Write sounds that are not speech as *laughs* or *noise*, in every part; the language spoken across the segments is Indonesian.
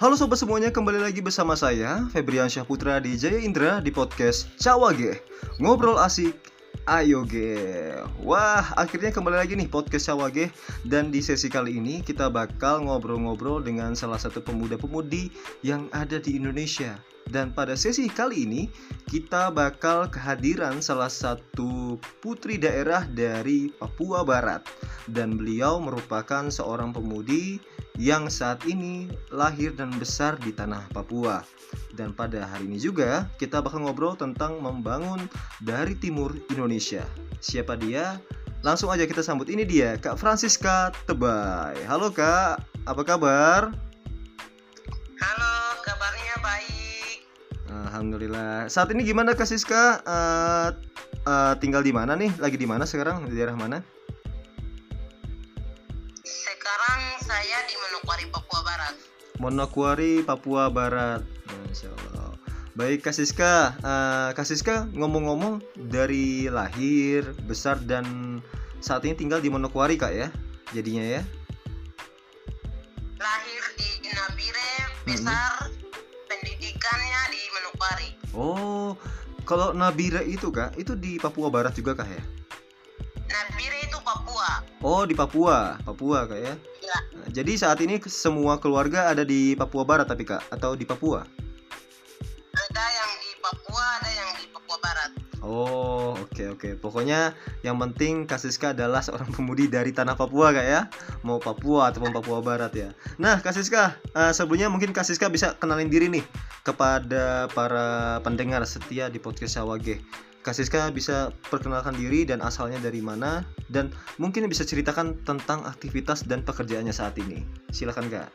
Halo sobat semuanya, kembali lagi bersama saya Febriansyah Putra di Jaya Indra di podcast Cawage Ngobrol asik, ayo ge Wah, akhirnya kembali lagi nih podcast Cawage Dan di sesi kali ini kita bakal ngobrol-ngobrol dengan salah satu pemuda-pemudi yang ada di Indonesia. Dan pada sesi kali ini kita bakal kehadiran salah satu putri daerah dari Papua Barat. Dan beliau merupakan seorang pemudi yang saat ini lahir dan besar di tanah Papua. Dan pada hari ini juga kita bakal ngobrol tentang membangun dari timur Indonesia. Siapa dia? Langsung aja kita sambut ini dia Kak Francisca Tebay. Halo Kak, apa kabar? Halo, kabarnya baik. Alhamdulillah. Saat ini gimana Kak Siska? Uh, uh, tinggal di mana nih? Lagi di mana sekarang? Di daerah mana? Sekarang saya di Manokwari, Papua Barat. Manokwari, Papua Barat. Masya Allah. Baik Kak Siska, uh, Kak Siska ngomong-ngomong dari lahir, besar dan saat ini tinggal di Manokwari Kak ya? Jadinya ya? Lahir di Nabire, besar hmm pendidikannya di Manokwari. Oh, kalau Nabire itu kak, itu di Papua Barat juga kak ya? Nabire itu Papua. Oh di Papua, Papua kak ya? Iya. Jadi saat ini semua keluarga ada di Papua Barat tapi kak, atau di Papua? Ada yang di Papua, ada yang di Papua Barat. Oh oke okay, oke okay. Pokoknya yang penting Kasiska adalah seorang pemudi dari tanah Papua kak ya Mau Papua ataupun Papua Barat ya Nah Kasiska uh, sebelumnya mungkin Kasiska bisa kenalin diri nih Kepada para pendengar setia di podcast Sawage Kasiska bisa perkenalkan diri dan asalnya dari mana Dan mungkin bisa ceritakan tentang aktivitas dan pekerjaannya saat ini Silakan kak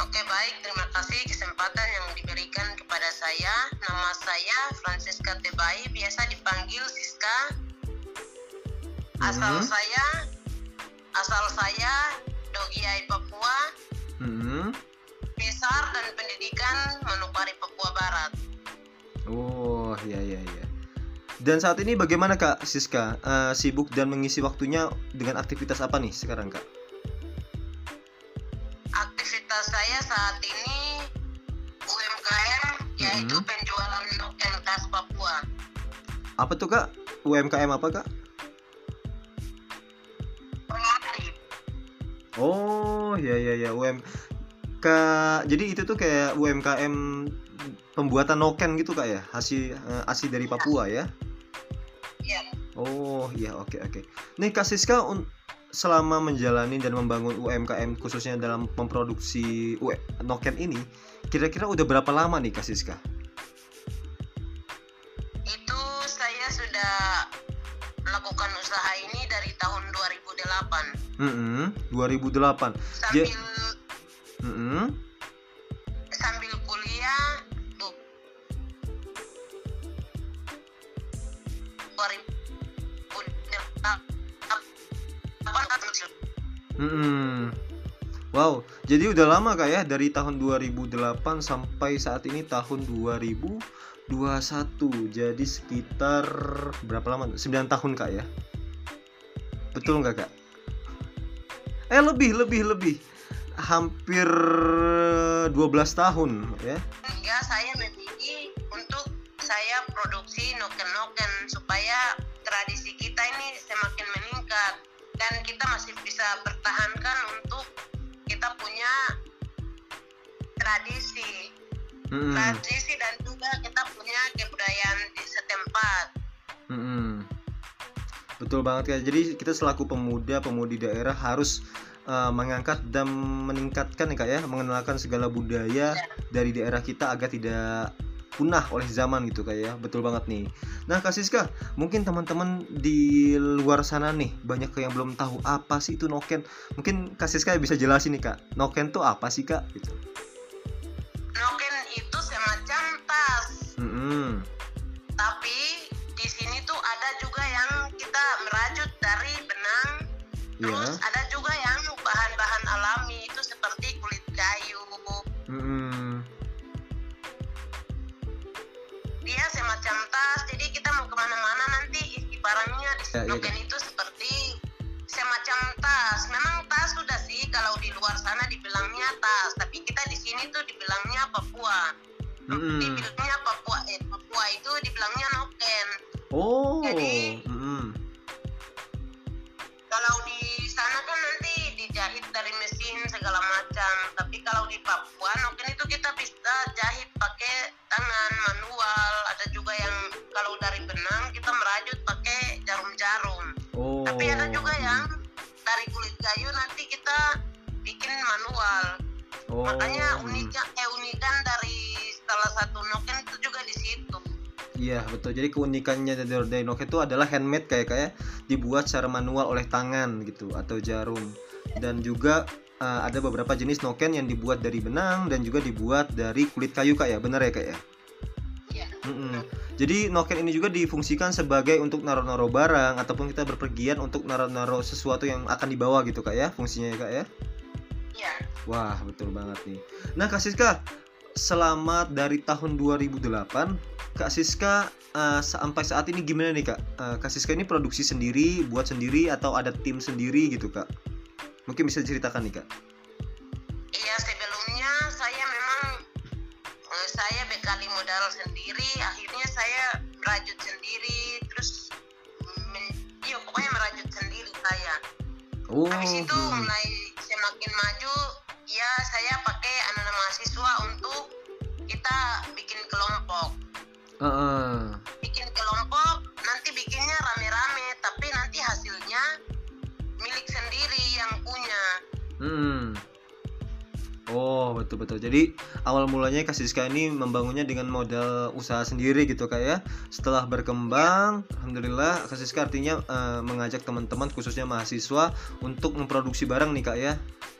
Oke baik, terima kasih kesempatan yang diberikan kepada saya. Nama saya Francisca Tebai, biasa dipanggil Siska. Asal hmm. saya, asal saya Dogiai Papua. Hmm. Besar dan pendidikan Manokwari Papua Barat. Oh ya ya ya. Dan saat ini bagaimana kak Siska? Uh, sibuk dan mengisi waktunya dengan aktivitas apa nih sekarang kak? aktivitas saya saat ini UMKM yaitu hmm. penjualan khas Papua. Apa tuh kak? UMKM apa kak? Oh ya ya ya UM ke jadi itu tuh kayak UMKM pembuatan noken gitu kak ya hasil uh, asli dari Papua ya? Iya. Oh iya oke okay, oke. Okay. Nih Kak Siska selama menjalani dan membangun UMKM khususnya dalam memproduksi UE, Noken ini, kira-kira udah berapa lama nih Kak Siska? Itu saya sudah melakukan usaha ini dari tahun 2008. Mm -hmm, 2008. Sambil ja mm -hmm. sambil Hmm. Wow, jadi udah lama kak ya dari tahun 2008 sampai saat ini tahun 2021. Jadi sekitar berapa lama? 9 tahun kak ya? Betul nggak kak? Eh lebih lebih lebih hampir 12 tahun ya. Ya saya memilih untuk saya produksi noken-noken supaya tradisi kita ini semakin meningkat dan kita masih bisa pertahankan untuk kita punya tradisi hmm. tradisi dan juga kita punya kebudayaan di setempat hmm. betul banget ya jadi kita selaku pemuda pemudi daerah harus uh, mengangkat dan meningkatkan ya kak ya mengenalkan segala budaya ya. dari daerah kita agar tidak punah oleh zaman gitu kayak ya. Betul banget nih. Nah kak Siska mungkin teman-teman di luar sana nih banyak yang belum tahu apa sih itu noken. Mungkin kak Siska bisa jelasin nih kak. Noken tuh apa sih kak? Gitu. Noken itu semacam tas. Mm -hmm. tapi di sini tuh ada juga yang kita merajut dari benang. Yeah. terus ada juga yang tas jadi kita mau ke mana-mana nanti isi barangnya di ya, ya, ya. itu seperti semacam tas memang tas sudah sih kalau di luar sana dibilangnya tas Papua Mm-mm. dibilangnya Papua eh Papua itu dibilangnya noken Oh. Jadi- Mm-mm. kalau di segala macam tapi kalau di Papua noken itu kita bisa jahit pakai tangan manual ada juga yang kalau dari benang kita merajut pakai jarum-jarum Oh. tapi ada juga yang dari kulit kayu nanti kita bikin manual Oh. makanya uniknya eh unikan dari salah satu noken itu juga di situ Iya betul. Jadi keunikannya dari dari noken itu adalah handmade kayak kayak dibuat secara manual oleh tangan gitu atau jarum. Dan juga eh, ada beberapa jenis noken yang dibuat dari benang dan juga dibuat dari kulit kayu kak ya. Benar ya kak ya? Iya. Mm-mm. Jadi noken ini juga difungsikan sebagai untuk naruh-naruh barang ataupun kita berpergian untuk naruh-naruh sesuatu yang akan dibawa gitu kak ya fungsinya ya kak ya. iya Wah betul banget nih. Nah Kak Siska, selamat dari tahun 2008, Kak Siska eh, sampai saat ini gimana nih Kak? Eh, Kak Siska ini produksi sendiri, buat sendiri atau ada tim sendiri gitu Kak? Mungkin bisa diceritakan nih Kak. Iya sebelumnya saya memang eh, saya bekali modal sendiri, akhirnya saya merajut sendiri, terus men, iya pokoknya merajut sendiri saya. Oh. Habis itu hmm. mulai semakin maju, ya saya pakai anak-anak mahasiswa untuk kita bikin kelompok. Heeh. Bikin kelompok, nanti bikinnya rame-rame, tapi nanti hasilnya Hmm. Oh betul betul. Jadi awal mulanya Kak Siska ini membangunnya dengan modal usaha sendiri gitu kak ya. Setelah berkembang, alhamdulillah Kak Siska artinya eh, mengajak teman-teman khususnya mahasiswa untuk memproduksi barang nih kak ya.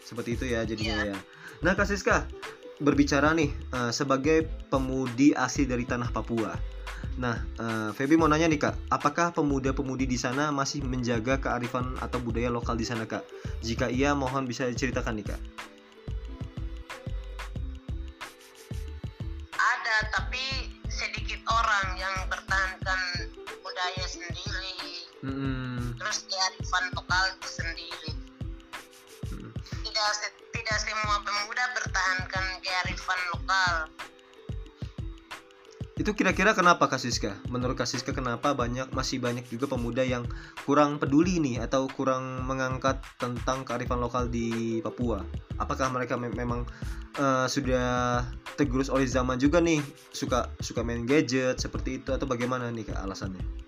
Seperti itu ya jadinya ya. Nah Kak Siska berbicara nih eh, sebagai pemudi asli dari tanah Papua. Nah, eh, Feby mau nanya nih kak, apakah pemuda-pemudi di sana masih menjaga kearifan atau budaya lokal di sana kak? Jika iya, mohon bisa diceritakan nih kak. ada tapi sedikit orang yang bertahankan budaya sendiri Mm-mm. terus kearifan lokal itu sendiri Mm. tidak tidak semua pemuda bertahankan kearifan lokal Itu kira-kira kenapa Kak Siska? Menurut Kak Siska kenapa banyak masih banyak juga pemuda yang kurang peduli nih atau kurang mengangkat tentang kearifan lokal di Papua? Apakah mereka me- memang eh, sudah tergerus oleh zaman juga nih suka suka main gadget seperti itu atau bagaimana nih Kak alasannya?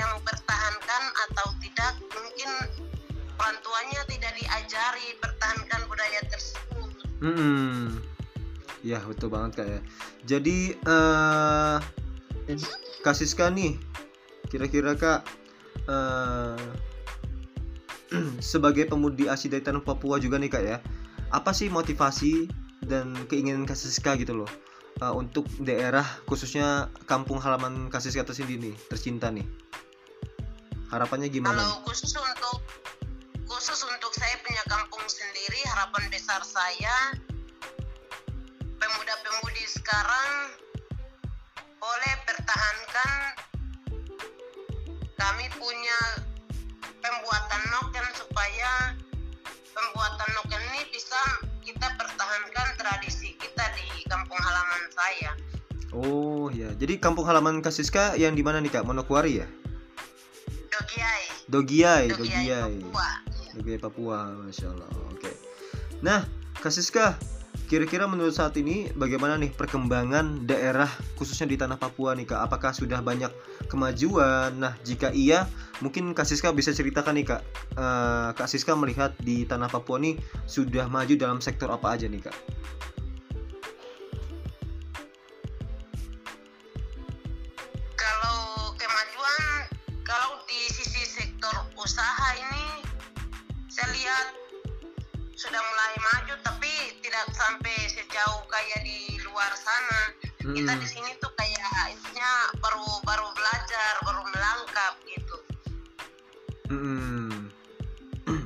Mungkin tidak mau pertahankan atau tidak mungkin orang tuanya tidak diajari pertahankan budaya tersebut Hmm, ya betul banget kak ya. Jadi eh Kak Siska nih, kira-kira kak eh *clears throat* sebagai pemudi asli dari tanah Papua juga nih kak ya, apa sih motivasi dan keinginan Kak Siska gitu loh eh, untuk daerah khususnya kampung halaman Kak Siska tersendiri nih, tercinta nih. Harapannya gimana? Kalau khusus untuk khusus untuk saya punya kampung sendiri, harapan besar saya pemuda-pemudi sekarang boleh pertahankan kami punya pembuatan noken supaya pembuatan noken ini bisa kita pertahankan tradisi kita di kampung halaman saya. Oh ya, jadi kampung halaman Kak Siska yang di mana nih kak? Monokwari ya? Dogiai, Dogiai, Dogiai, Dogiai. Papua. Dogiai Papua, masya Allah. Oke. Nah, Kak Siska, kira-kira menurut saat ini bagaimana nih perkembangan daerah khususnya di tanah Papua nih kak? Apakah sudah banyak kemajuan? Nah, jika iya, mungkin Kak Siska bisa ceritakan nih kak. Eh, Kak Siska melihat di tanah Papua nih sudah maju dalam sektor apa aja nih kak? Saya lihat sudah mulai maju tapi tidak sampai sejauh kayak di luar sana kita Hmm. di sini tuh kayak intinya baru baru belajar baru melangkap gitu Mm-mm. *clears throat*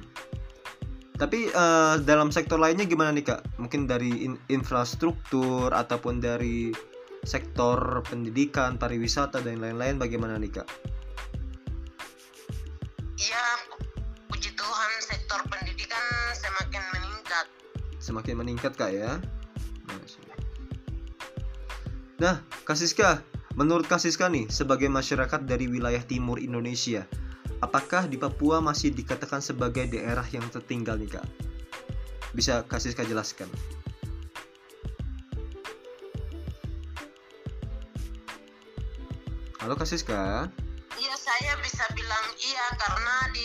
Tapi uh, dalam sektor lainnya gimana nih kak? Mungkin dari in infrastruktur ataupun dari sektor pendidikan, pariwisata dan lain-lain bagaimana nih kak? Iya, puji Tuhan sektor pendidikan semakin meningkat. Semakin meningkat kak ya? Nah, Kasiska, menurut Kasiska nih, sebagai masyarakat dari wilayah timur Indonesia, apakah di Papua masih dikatakan sebagai daerah yang tertinggal nih kak? Bisa Kasiska jelaskan? Halo Kasiska. Iya, saya bisa bilang iya karena di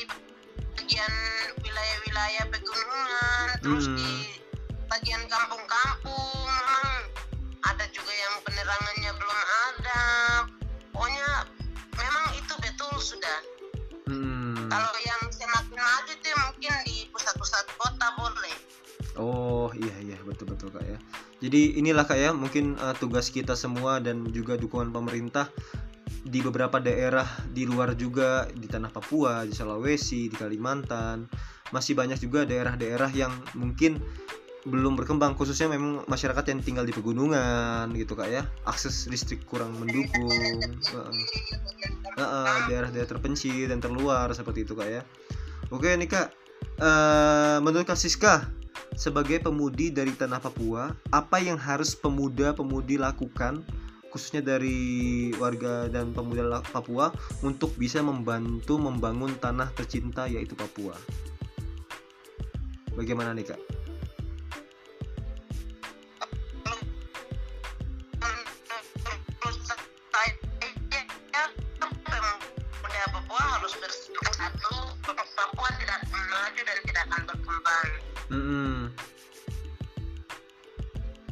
bagian wilayah-wilayah pegunungan, hmm. terus di bagian kampung-kampung memang ada juga yang penerangannya belum ada. Pokoknya memang itu betul sudah. Hmm. Kalau yang semakin maju itu mungkin di pusat-pusat kota boleh. Oh iya iya betul betul kak ya. Jadi inilah kak ya mungkin uh, tugas kita semua dan juga dukungan pemerintah di beberapa daerah di luar juga di tanah Papua, di Sulawesi, di Kalimantan. Masih banyak juga daerah-daerah yang mungkin belum berkembang khususnya memang masyarakat yang tinggal di pegunungan gitu kak ya. Akses listrik kurang mendukung. Daerah-daerah terpencil dan terluar seperti itu kak ya. Oke nih kak. Uh, menurut kak Siska sebagai pemudi dari tanah Papua apa yang harus pemuda-pemudi lakukan khususnya dari warga dan pemuda Papua untuk bisa membantu membangun tanah tercinta yaitu Papua. Bagaimana nih kak?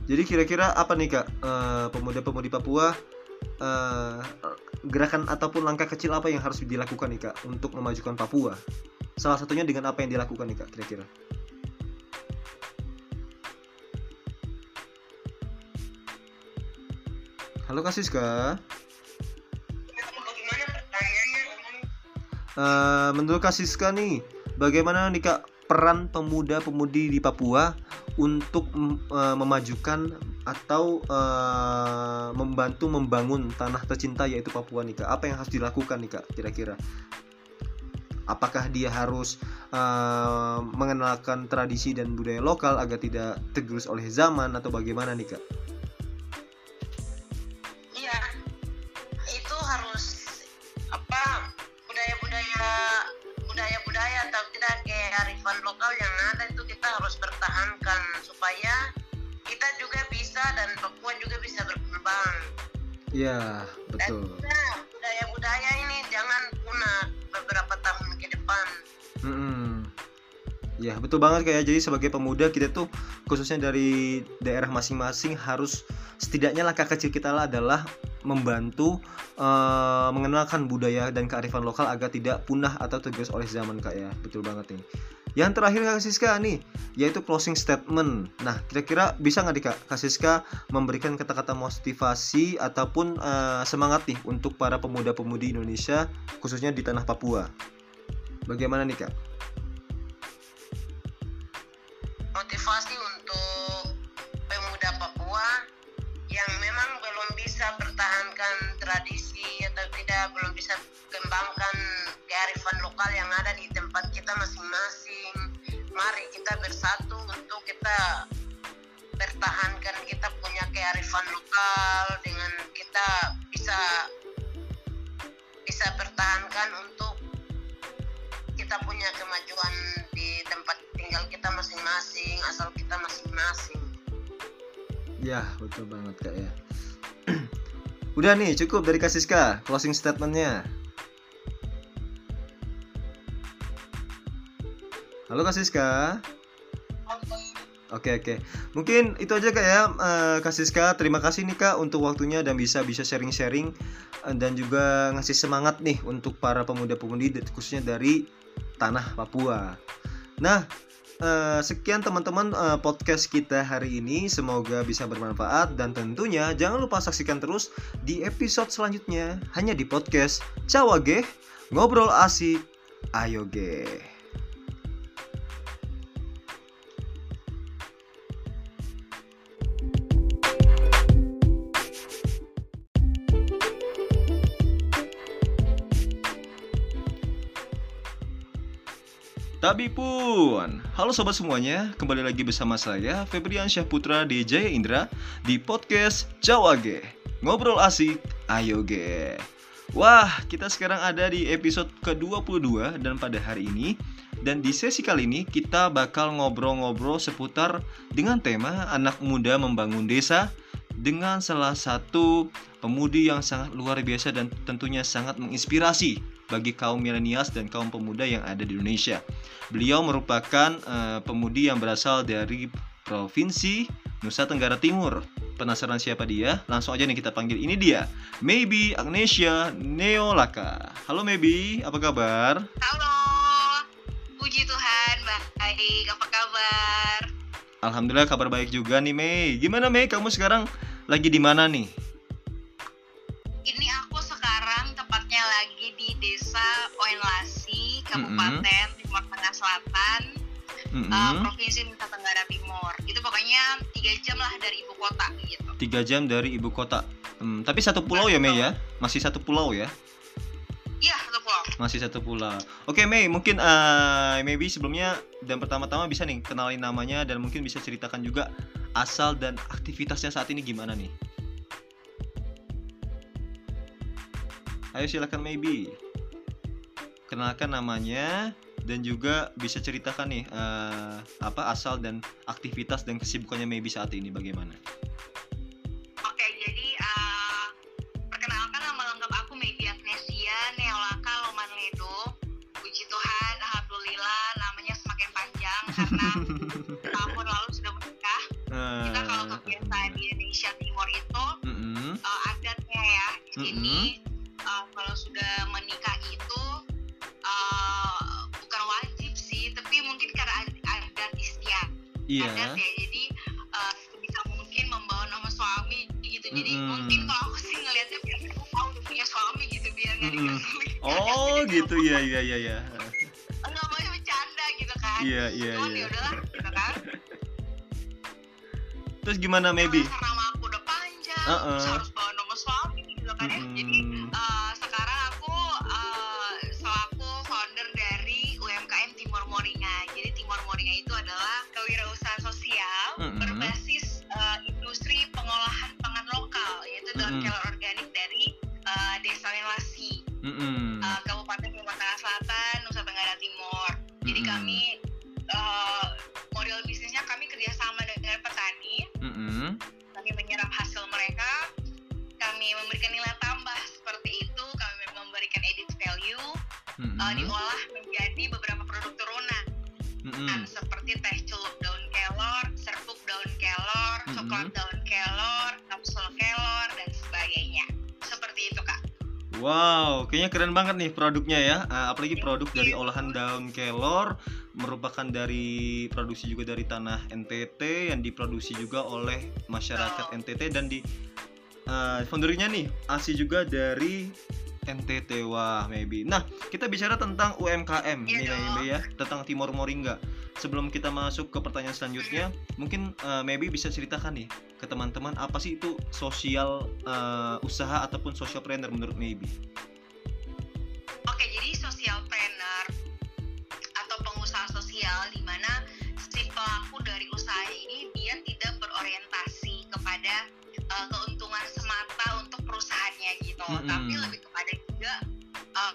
Jadi kira-kira apa nih kak uh, pemuda-pemudi Papua uh, gerakan ataupun langkah kecil apa yang harus dilakukan nih kak untuk memajukan Papua? Salah satunya dengan apa yang dilakukan nih kak kira-kira? Halo Kak Siska. Uh, menurut Kak Siska nih, bagaimana nih kak peran pemuda-pemudi di Papua untuk uh, memajukan atau uh, membantu membangun tanah tercinta yaitu Papua nih kak. Apa yang harus dilakukan nih kak kira-kira? Apakah dia harus uh, mengenalkan tradisi dan budaya lokal agar tidak tergerus oleh zaman atau bagaimana nih kak? Iya, itu harus apa budaya-budaya budaya-budaya atau tidak kearifan lokal supaya kita juga bisa dan Papua juga bisa berkembang. Iya, betul. Dan budaya-budaya ini jangan punah beberapa tahun ke depan. Mm -hmm. Ya betul banget kayak jadi sebagai pemuda kita tuh khususnya dari daerah masing-masing harus setidaknya langkah kecil kita lah adalah membantu uh, mengenalkan budaya dan kearifan lokal agar tidak punah atau tergerus oleh zaman kak ya betul banget nih yang terakhir Kak Siska nih, yaitu closing statement. Nah, kira-kira bisa nggak nih Kak, Kak Siska memberikan kata-kata motivasi ataupun uh, semangat nih untuk para pemuda-pemudi Indonesia, khususnya di tanah Papua. Bagaimana nih Kak? Motivasi untuk pemuda Papua yang memang belum bisa pertahankan tradisi atau tidak belum bisa kembangkan kearifan lokal yang ada di tempat kita masing-masing. Mari kita bersatu untuk kita pertahankan kita punya kearifan lokal dengan kita bisa bisa pertahankan untuk kita punya kemajuan di tempat tinggal kita masing-masing asal kita masing-masing. Ya betul banget kak ya. *clears throat* Udah nih cukup dari Kasiska closing statementnya Halo Kak Siska. Oke oke. Mungkin itu aja Kak ya uh, Kak Siska. Terima kasih nih Kak untuk waktunya dan bisa bisa sharing-sharing uh, dan juga ngasih semangat nih untuk para pemuda-pemudi khususnya dari tanah Papua. Nah, uh, sekian teman-teman uh, podcast kita hari ini. Semoga bisa bermanfaat dan tentunya jangan lupa saksikan terus di episode selanjutnya hanya di podcast Cawage Ngobrol Asik Ayo Ge. Tapi pun, halo sobat semuanya, kembali lagi bersama saya Febrian Syah Putra di Jaya Indra di podcast Jawa Ge. Ngobrol asik, ayo ge. Wah, kita sekarang ada di episode ke-22 dan pada hari ini dan di sesi kali ini kita bakal ngobrol-ngobrol seputar dengan tema anak muda membangun desa dengan salah satu pemudi yang sangat luar biasa dan tentunya sangat menginspirasi bagi kaum milenials dan kaum pemuda yang ada di Indonesia. Beliau merupakan uh, pemudi yang berasal dari provinsi Nusa Tenggara Timur. Penasaran siapa dia? Langsung aja nih kita panggil. Ini dia, Maybe Agnesia Neolaka. Halo Maybe, apa kabar? Halo, puji Tuhan, baik. Apa kabar? Alhamdulillah kabar baik juga nih Mei. Gimana Mei? Kamu sekarang lagi di mana nih? Desa Oenlasi, Kabupaten mm -hmm. Timur Tengah Selatan, mm -hmm. uh, Provinsi Nusa Tenggara Timur. Itu pokoknya tiga jam lah dari ibu kota gitu. Tiga jam dari ibu kota. Hmm, tapi satu pulau ya Mei ya? Masih satu pulau ya? Iya satu pulau. Masih satu pulau. Oke Mei, mungkin uh, maybe sebelumnya dan pertama-tama bisa nih kenalin namanya dan mungkin bisa ceritakan juga asal dan aktivitasnya saat ini gimana nih? Ayo silakan maybe kenalkan namanya dan juga bisa ceritakan nih uh, apa asal dan aktivitas dan kesibukannya maybe saat ini bagaimana? Oke, jadi uh, perkenalkan nama lengkap aku Maybe Agnesia Neolaka Lomanledo. Puji Tuhan, alhamdulillah namanya semakin panjang karena *laughs* tahun lalu sudah menikah. Uh, Kita kalau kebiasaan di Indonesia Timur itu uh -uh. Uh, adatnya ya di sini uh -uh. Uh, kalau sudah menikah itu iya. adat ya jadi uh, bisa mungkin membawa nama suami gitu. Jadi mm mungkin kalau aku sih ngelihatnya biar aku tahu punya suami gitu biar nggak mm -hmm. oh gitu. Ya ya ya ya nggak mau bercanda gitu kan. Iya iya iya. ya udahlah gitu kan. Terus gimana maybe? Karena nama aku udah panjang uh -uh. harus bawa nama suami gitu kan mm ya jadi uh, diolah menjadi beberapa produk turunan mm-hmm. kan, seperti teh celup daun kelor, serbuk daun kelor, mm-hmm. coklat daun kelor, kapsul kelor dan sebagainya. Seperti itu kak. Wow, kayaknya keren banget nih produknya ya. Uh, apalagi produk dari olahan daun kelor merupakan dari produksi juga dari tanah NTT yang diproduksi juga oleh masyarakat. NTT dan di uh, foundernya nih asli juga dari NTT wah maybe. Nah kita bicara tentang UMKM yeah, nih maybe ya tentang Timor Moringa. Sebelum kita masuk ke pertanyaan selanjutnya, mungkin uh, maybe bisa ceritakan nih ke teman-teman apa sih itu sosial uh, usaha ataupun social planner menurut maybe. Oke jadi social planner atau pengusaha sosial di mana si pelaku dari usaha ini dia tidak berorientasi kepada uh, keuntungan gitu, mm -hmm. tapi lebih kepada juga uh,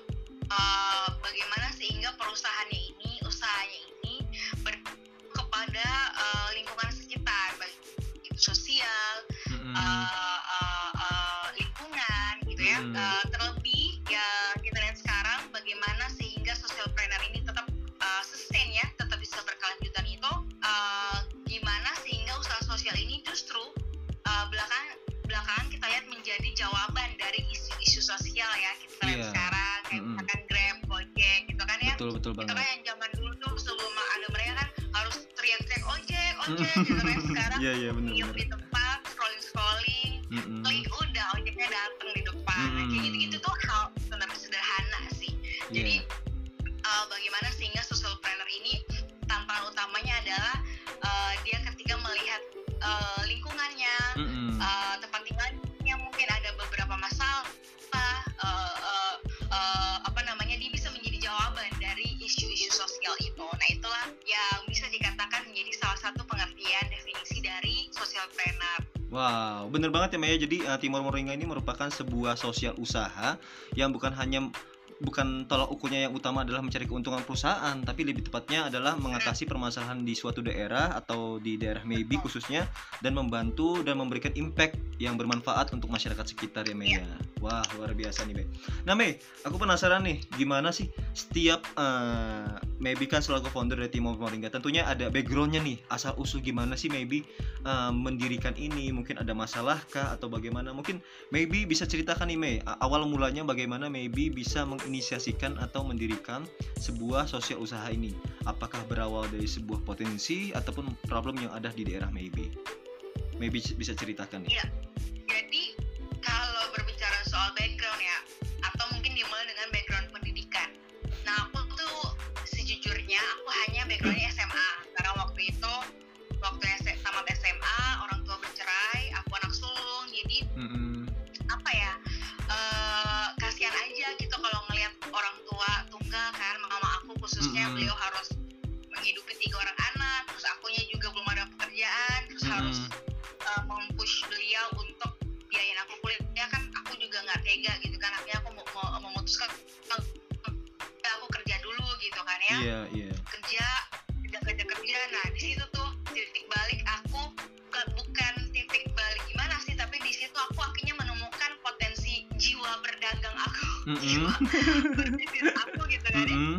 uh, bagaimana sehingga perusahaannya ini, usahanya ini ber kepada uh, lingkungan sekitar, baik itu sosial, mm -hmm. uh, uh, uh, lingkungan gitu ya. Mm -hmm. uh, terlebih ya kita lihat sekarang bagaimana sehingga social planner ini tetap uh, sustain ya, tetap bisa berkelanjutan itu. Uh, gimana sehingga usaha sosial ini justru uh, belakangan belakangan menjadi jawaban dari isu-isu sosial ya kita lihat yeah. sekarang kayak mm -hmm. misalkan Grab, Gojek gitu kan ya betul betul itu banget kan yang zaman dulu tuh sebelum ada mereka kan harus teriak-teriak ojek ojek gitu kan *laughs* sekarang yeah, yeah, bener, diem di tempat scrolling scrolling mm -hmm. klik udah ojeknya datang di depan mm -hmm. kayak gitu-gitu tuh hal sebenarnya sederhana sih yeah. jadi uh, bagaimana sehingga social planner ini tantangan utamanya adalah uh, dia ketika melihat uh, lingkungannya, social Wow, bener banget ya Maya. Jadi eh, uh, Timor Moringa ini merupakan sebuah sosial usaha yang bukan hanya bukan tolak ukurnya yang utama adalah mencari keuntungan perusahaan, tapi lebih tepatnya adalah mengatasi permasalahan di suatu daerah atau di daerah maybe khususnya dan membantu dan memberikan impact yang bermanfaat untuk masyarakat sekitar ya Mei ya. Wah luar biasa nih Mei. Nah Mei, aku penasaran nih gimana sih setiap uh, maybe kan selaku founder dari Timor Moringa tentunya ada backgroundnya nih asal usul gimana sih maybe uh, mendirikan ini mungkin ada masalah kah atau bagaimana mungkin maybe bisa ceritakan nih Mei awal mulanya bagaimana maybe bisa meng menginisiasikan atau mendirikan sebuah sosial usaha ini? Apakah berawal dari sebuah potensi ataupun problem yang ada di daerah maybe? Maybe bisa ceritakan ya. Iya. Jadi tunggal kan mama aku khususnya mm -hmm. beliau harus menghidupi tiga orang anak terus akunya juga belum ada pekerjaan terus mm -hmm. harus uh, mempush beliau untuk biayain aku kuliah kan aku juga nggak tega gitu kan akhirnya aku mau memutuskan aku kerja dulu gitu kan ya yeah, yeah. kerja kerja kerja kerja nah di situ tuh titik balik mm -hmm. aku gitu kan mm -hmm.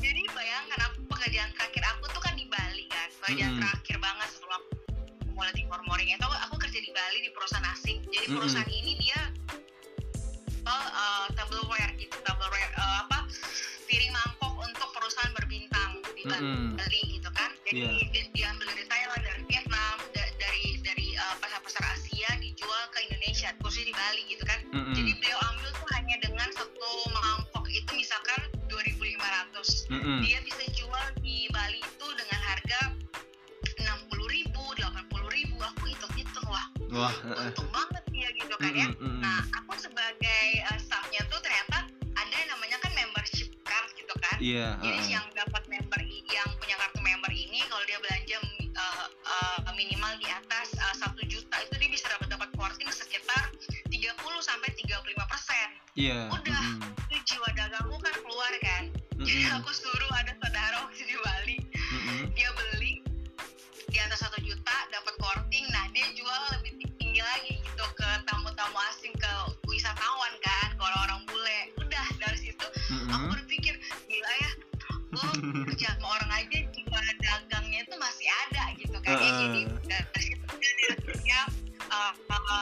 jadi bayangkan aku pekerjaan terakhir aku tuh kan di Bali kan pekerjaan mm -hmm. terakhir banget setelah aku mulai di Mormoring itu aku kerja di Bali di perusahaan asing jadi perusahaan mm -hmm. ini dia oh, uh, tableware gitu tableware uh, mm -hmm. dia bisa jual di Bali itu dengan harga 60 ribu 80 ribu aku hitung-hitung wah, wah untung banget ya gitu kan mm -hmm. ya nah aku sebagai uh, staffnya tuh ternyata ada yang namanya kan membership card gitu kan yeah, jadi uh -uh. yang dapat member yang punya kartu member ini kalau dia belanja uh, uh, minimal di atas satu uh, juta itu dia bisa dapat dapat porting sekitar 30 sampai 35 persen. Iya. Mm aku suruh ada saudara waktu di Bali, mm -hmm. dia beli di atas satu juta dapat porting. Nah dia jual lebih tinggi lagi gitu ke tamu-tamu asing ke wisatawan kan, ke orang-orang bule. Udah dari situ mm -hmm. aku berpikir gila ya, gue kerja sama orang aja jiwa dagangnya itu masih ada gitu kan. Uh. Ya, jadi dari situ dia uh, uh, apa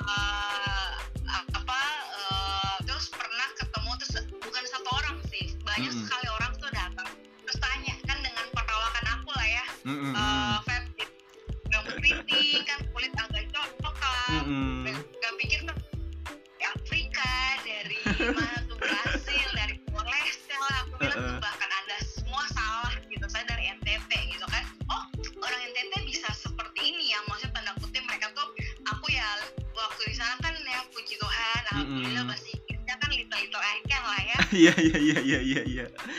can lah ya iya iya iya iya iya iya orang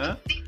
Né? Tem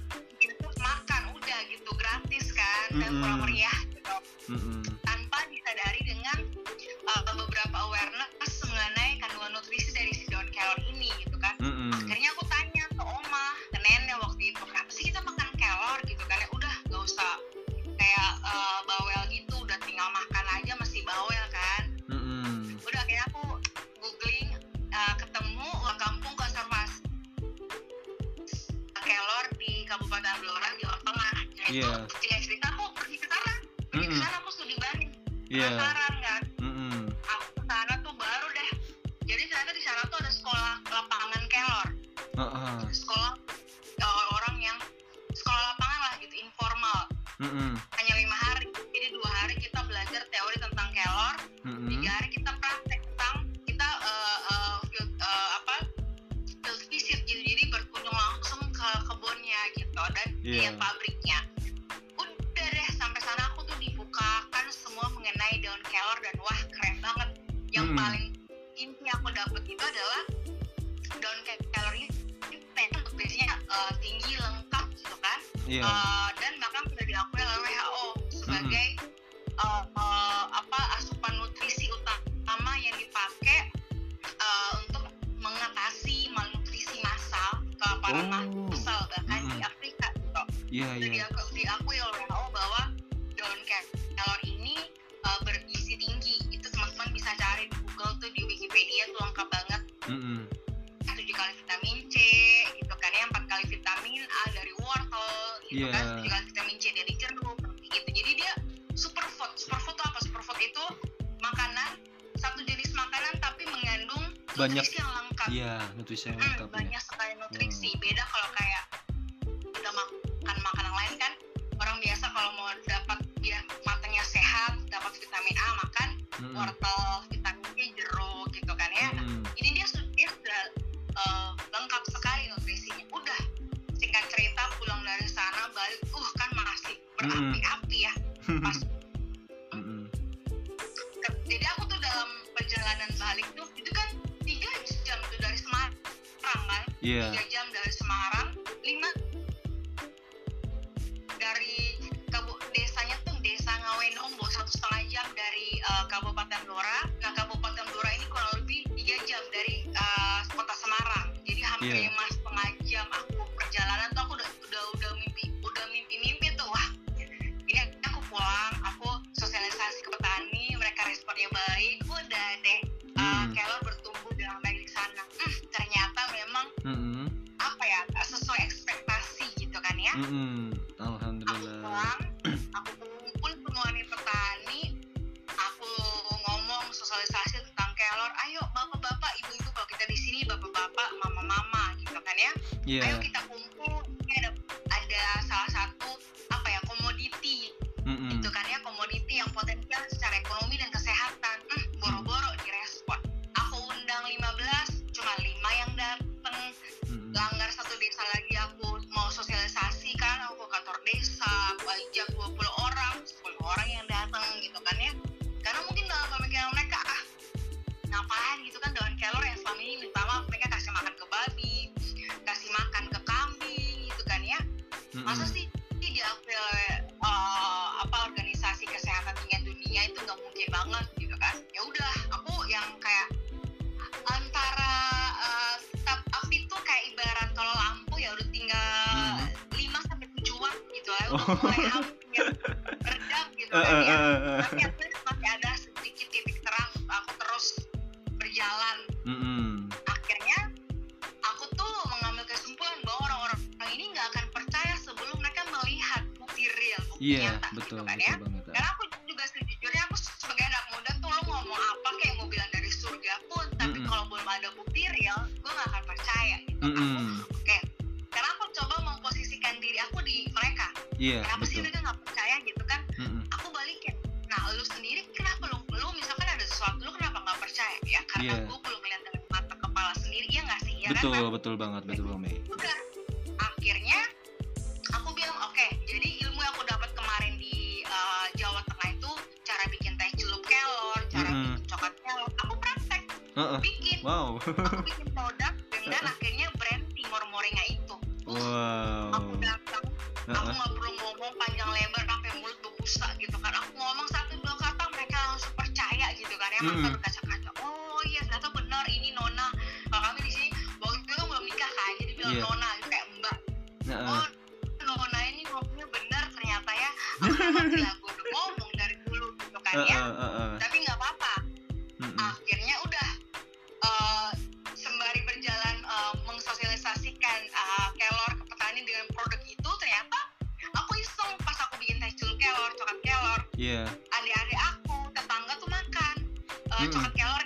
banyak nutrisi yang lengkap iya nutrisi yang hmm, lengkap hmm, banyak sekali nutrisi hmm. beda kalau kayak kita makan makanan lain kan orang biasa kalau mau dapat ya matangnya sehat dapat vitamin A makan hmm. wortel Semarang masa sih diambil uh, apa organisasi kesehatan dunia dunia itu nggak mungkin banget gitu kan? Ya udah aku yang kayak antara uh, step up itu kayak ibarat kalau lampu ya udah tinggal mm-hmm. lima sampai tujuh watt gitu lah *laughs* udah mulai Iya. yeah. adik-adik aku tetangga tuh makan uh, mm -hmm. coklat kelor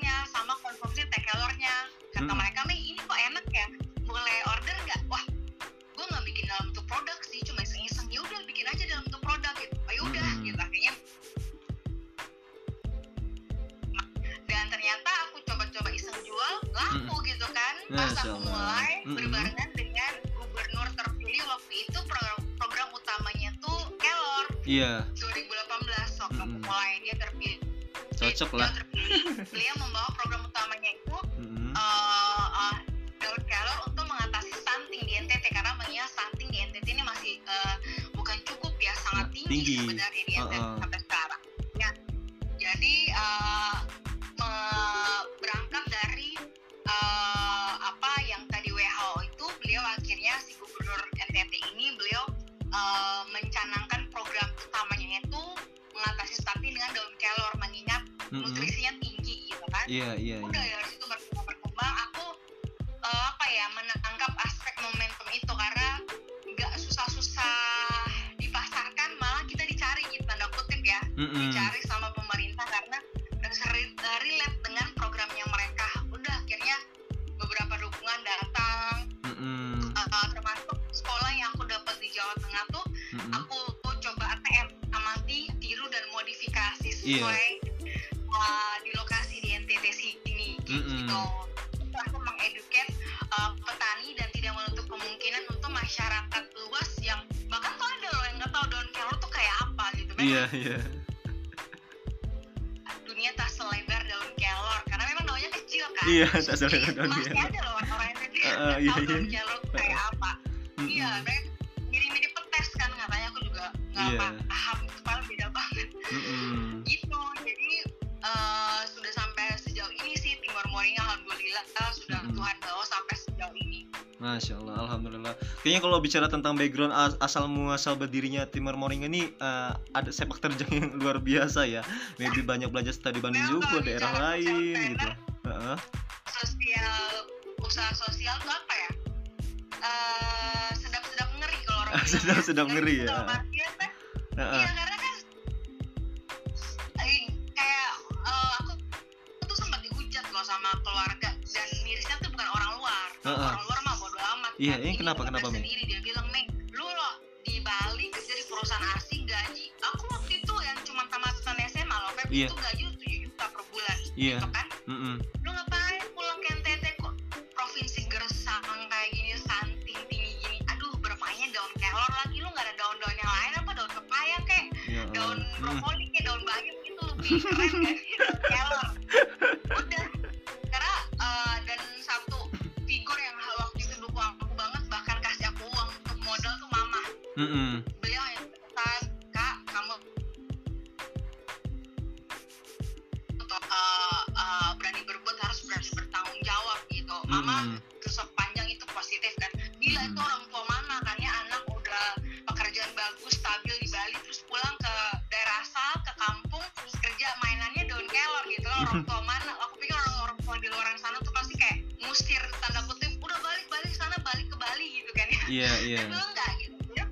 iya tak saudara daun masih ada loh orang yang kecil uh, iya, iya. daun biru kayak apa iya mereka mirip-mirip petes kan katanya aku juga nggak yeah. paham kepala beda banget mm gitu jadi uh, sudah sampai sejauh ini sih timur Moringa alhamdulillah sudah mm Tuhan bawa sampai sejauh ini Masya Allah, Alhamdulillah. Kayaknya kalau bicara tentang background asal muasal berdirinya Timur Moringa ini uh, ada sepak terjang yang *laughs* luar biasa ya. Maybe banyak belajar studi banding juga daerah lain gitu uh. sosial usaha sosial tuh apa ya? Uh, sedap-sedap ngeri kalau orang *laughs* ya. sedap-sedap ngeri, ngeri ya. Iya kan, uh -uh. iya karena kan kayak uh, aku, aku tuh sempat dihujat loh sama keluarga dan mirisnya tuh bukan orang luar. Uh orang luar mah bodo amat. Iya yeah, ini kenapa kenapa sendiri dia bilang Meng lu loh di Bali kerja di perusahaan asing gaji. Aku waktu itu yang cuma tamatan SMA loh Feb yeah. itu gaji tujuh juta per bulan yeah. gitu kan? Mm -mm keren gak sih udah karena uh, dan satu figur yang waktu itu dukung aku banget bahkan kasih aku uang untuk modal tuh mama mm -hmm. iya iya. Tapi lu enggak gitu? Ya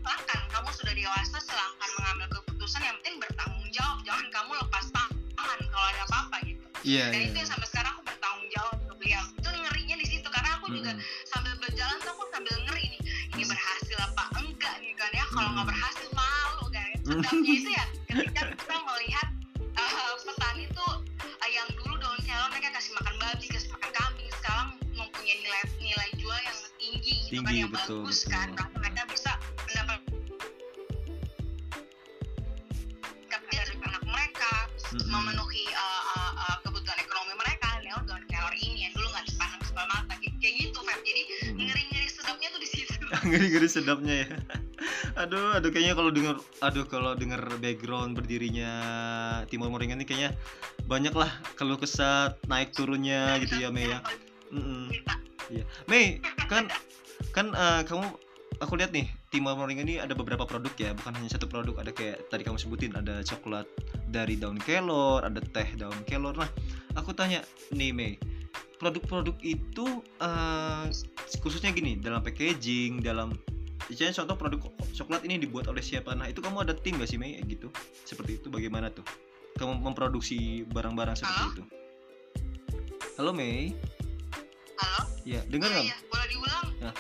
kamu sudah dewasa silahkan mengambil keputusan yang penting bertanggung jawab. Jangan kamu lepas tangan kalau ada apa-apa gitu. Iya, dan iya. itu yang sampai sekarang aku bertanggung jawab ke beliau itu ngerinya di situ karena aku hmm. juga sambil berjalan tuh aku sambil ngeri ini. ini berhasil apa enggak nih kan ya? Kalau nggak berhasil malu kan sedapnya itu ya betul, bagus betul. kan Nah, mereka bisa mendapat dari anak mereka Mm-mm. memenuhi uh, uh, uh, kebutuhan ekonomi mereka lewat daun kelor ini yang dulu nggak dipandang sebelah mata kayak kayak gitu Feb jadi Mm. ngeri-ngeri sedapnya tuh di situ *laughs* ngeri-ngeri sedapnya ya *laughs* aduh aduh kayaknya kalau denger aduh kalau denger background berdirinya Timur Moringan ini kayaknya banyak lah kalau kesat naik turunnya gitu ya Mei ya Mm-mm. Iya. Mei kan *laughs* kan eh, kamu aku lihat nih Timur Moringan ini ada beberapa produk ya bukan hanya satu produk ada kayak tadi kamu sebutin ada coklat dari daun kelor ada teh daun kelor. Nah aku tanya nih Mei produk-produk itu eh, khususnya gini dalam packaging dalam Misalnya contoh produk coklat ini dibuat oleh siapa? Nah itu kamu ada tim gak sih Mei gitu? Seperti itu bagaimana tuh? Kamu memproduksi barang-barang seperti Halo? itu. Halo Mei? Halo? Ya dengar Iya, nggak? iya, boleh diulang. Ya.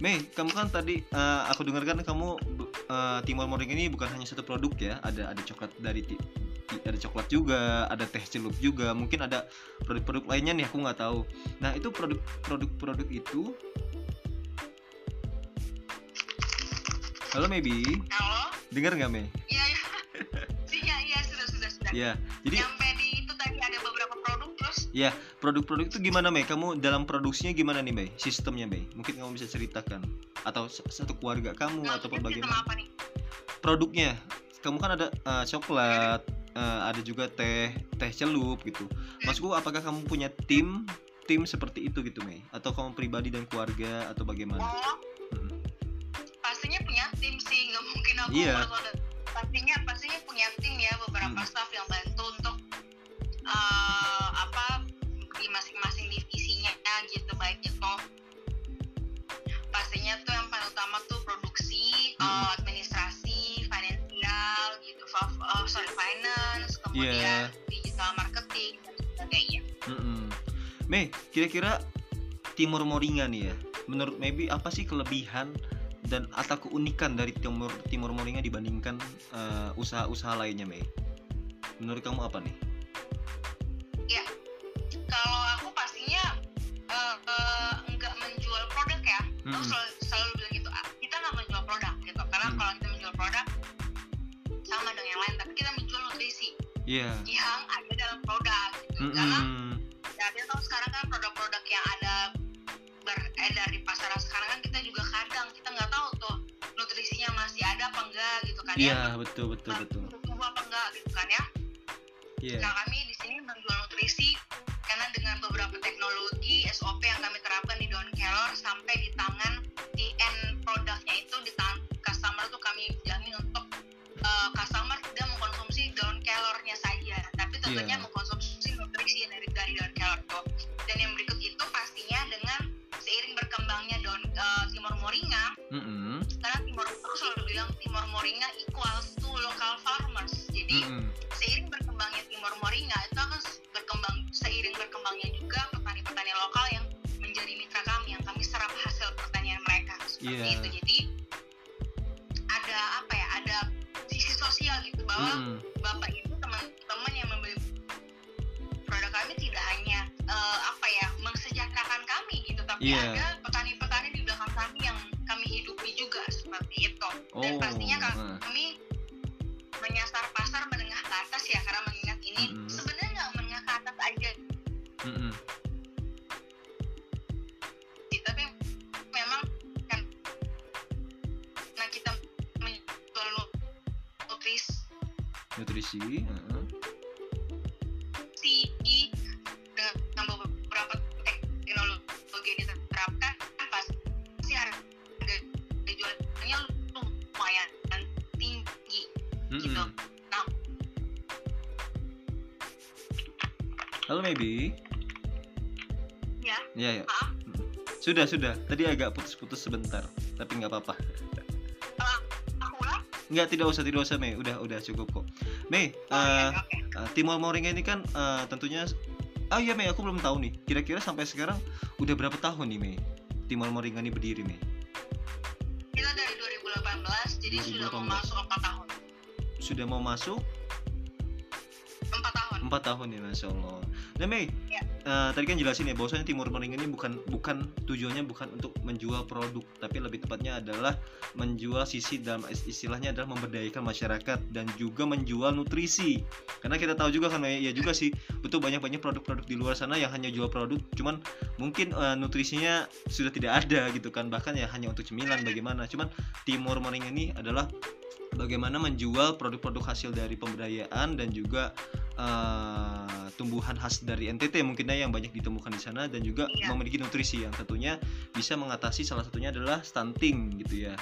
Mei kamu kan tadi eh, aku dengarkan kamu eh, Timor Moring ini bukan hanya satu produk ya. Ada ada coklat dari ti- ada coklat juga ada teh celup juga. Mungkin ada produk-produk lainnya nih aku nggak tahu. Nah itu produk produk-produk itu. Halo Maybe halo? Dengar nggak Mei? Iya iya. *laughs* Iya iya sudah sudah sudah. Ya jadi nyampe terus produk-produk itu gimana Mei? Kamu dalam produksinya gimana nih Mei? Sistemnya Mei? Mungkin kamu bisa ceritakan. Atau satu keluarga kamu ataupun maksudnya sistem bagaimana? apa nih? Produknya. Kamu kan ada eh, coklat eh, ada juga teh teh celup gitu. Maksudku apakah kamu punya tim tim seperti itu gitu Mei? Atau kamu pribadi dan keluarga atau bagaimana? Oh. Hmm. pastinya punya tim sih. Nggak mungkin aku Iya. bersoda- pastinya pastinya punya tim ya. Beberapa Hmm. staff yang bantu untuk di masing-masing divisinya gitu baik itu pastinya tuh yang paling utama tuh produksi Hmm. eh, administrasi finansial gitu eh, sorry finance kemudian digital marketing dan sebagainya Mm-mm. Mei kira-kira Timur Moringa nih ya menurut Maybe apa sih kelebihan dan atau keunikan dari Timur Timur Moringa dibandingkan eh, usaha-usaha lainnya Mei menurut kamu apa nih kalau aku pastinya eh, eh, nggak menjual produk ya. Aku Mm-mm. selalu, selalu bilang gitu "Ah, kita nggak menjual produk gitu. Karena Mm. kalau kita menjual produk sama dengan yang lain tapi kita menjual nutrisi Iya. yang ada dalam produk gitu. Karena Mm-mm. ya dia tahu sekarang kan produk-produk yang ada beredar di pasaran sekarang kan kita juga kadang kita nggak tahu tuh nutrisinya masih ada apa enggak gitu kan Iya ya betul betul betul. bertumbuh apa enggak gitu kan ya. Iya. Nah kami di sini menjual nutrisi karena dengan beberapa teknologi SOP yang kami terapkan di daun kelor sampai di tangan di end produknya itu di tangan customer tuh kami jamin untuk uh, customer tidak mengkonsumsi daun kelornya saja, tapi tentunya Iya. mengkonsumsi maybe Ya. ya ya. Maaf. sudah sudah. Tadi agak putus-putus sebentar tapi nggak apa-apa. Aku ulang? Nggak tidak usah tidak usah Mei. Udah udah cukup kok. Mei oh, iya, eh, oke Uh, Timor Moringa ini kan uh, tentunya Ah iya Mei aku belum tahu nih. Kira-kira sampai sekarang udah berapa tahun nih Mei? Timor Moringa ini berdiri Mei? Kita dari 2018 jadi sudah 2018. mau masuk 4 tahun. Sudah mau masuk? 4 tahun. 4 tahun ya Masya Allah Nah Mei Ya. uh, tadi kan jelasin ya bahwasanya Timur Morning ini bukan bukan tujuannya bukan untuk menjual produk tapi lebih tepatnya adalah menjual sisi dalam istilahnya adalah memberdayakan masyarakat dan juga menjual nutrisi karena kita tahu juga kan ya juga sih betul banyak banyak produk-produk di luar sana yang hanya jual produk cuman mungkin uh, nutrisinya sudah tidak ada gitu kan bahkan ya hanya untuk cemilan bagaimana cuman Timur Morning ini adalah bagaimana menjual produk-produk hasil dari pemberdayaan dan juga uh, tumbuhan khas dari NTT mungkinnya yang banyak ditemukan di sana dan juga iya. memiliki nutrisi yang tentunya bisa mengatasi salah satunya adalah stunting gitu ya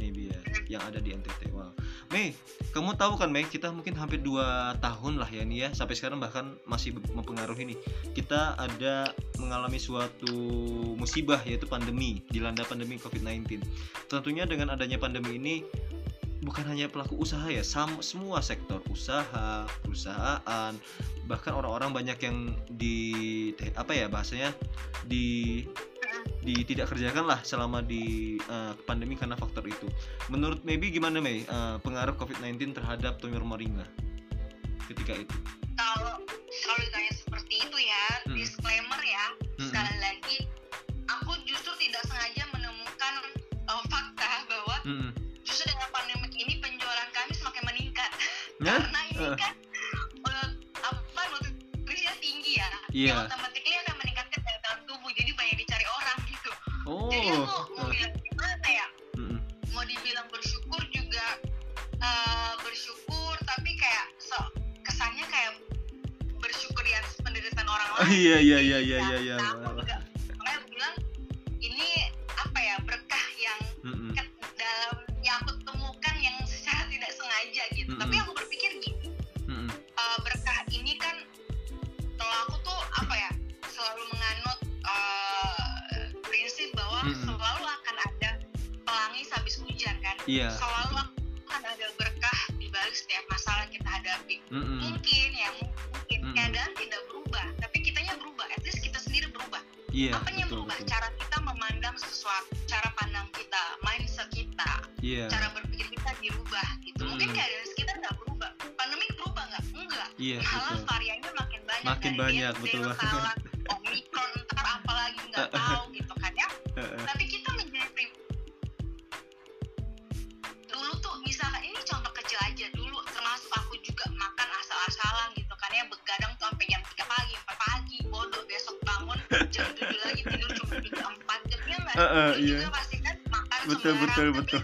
maybe ya yang ada di NTT. Wow. Mei, kamu tahu kan Mei, kita mungkin hampir dua tahun lah ya nih ya sampai sekarang bahkan masih mempengaruhi nih. Kita ada mengalami suatu musibah yaitu pandemi, dilanda pandemi COVID-19. Tentunya dengan adanya pandemi ini bukan hanya pelaku usaha ya, sam semua sektor usaha, perusahaan, bahkan orang-orang banyak yang di apa ya bahasanya di di tidak kerjakan lah selama di uh, pandemi karena faktor itu. Menurut Maybe gimana Mei uh, pengaruh COVID-19 terhadap Tumor Moringa ketika itu? Kalau kalau ditanya seperti itu ya, hmm. disclaimer ya, hmm. sekali lagi aku justru tidak sengaja karena ini uh. kan uh, apa nutrisinya tinggi ya. Yeah. Yang jadi aku mau bilang gimana ya? Mm-hmm. mau dibilang bersyukur juga uh, bersyukur tapi kayak so kesannya kayak bersyukur di atas penderitaan orang lain. Iya iya iya iya iya iya. nah, makanya aku bilang ini apa ya berkah yang dalam yang aku temukan yang secara tidak sengaja gitu. Tapi yeah, selalu akan ada berkah di balik setiap masalah yang kita hadapi. Mm -hmm. mungkin ya mungkin. Mm -hmm. keadaan tidak berubah tapi kitanya berubah. At least kita sendiri berubah. Yeah, apa yang berubah? betul. cara kita memandang sesuatu cara pandang kita mindset kita yeah. cara berpikir kita dirubah gitu. Mm -hmm. mungkin keadaan sekitar nggak berubah. Pandemi berubah nggak? Enggak yeah, malah variannya makin banyak makin banyak betul banget *laughs* uh, uh, iya. kan makan betul betul betul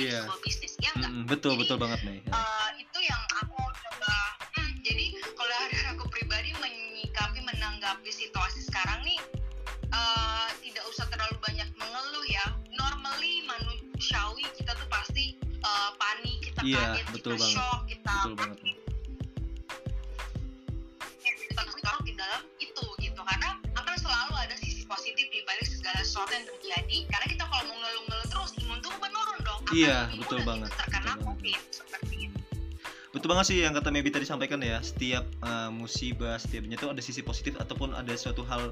yeah. sebuah bisnis ya enggak mm, betul jadi, betul banget nih uh, itu yang aku coba hmm, jadi kalau dari *laughs* aku pribadi menyikapi menanggapi situasi sekarang nih uh, tidak usah terlalu banyak mengeluh ya normally manusiawi kita tuh pasti uh, panik kita yeah, kaget betul kita banget. shock kita betul banget. Iya betul banget terkena covid seperti itu betul banget sih yang kata Mebi tadi sampaikan ya setiap uh, musibah setiapnya itu ada sisi positif ataupun ada suatu hal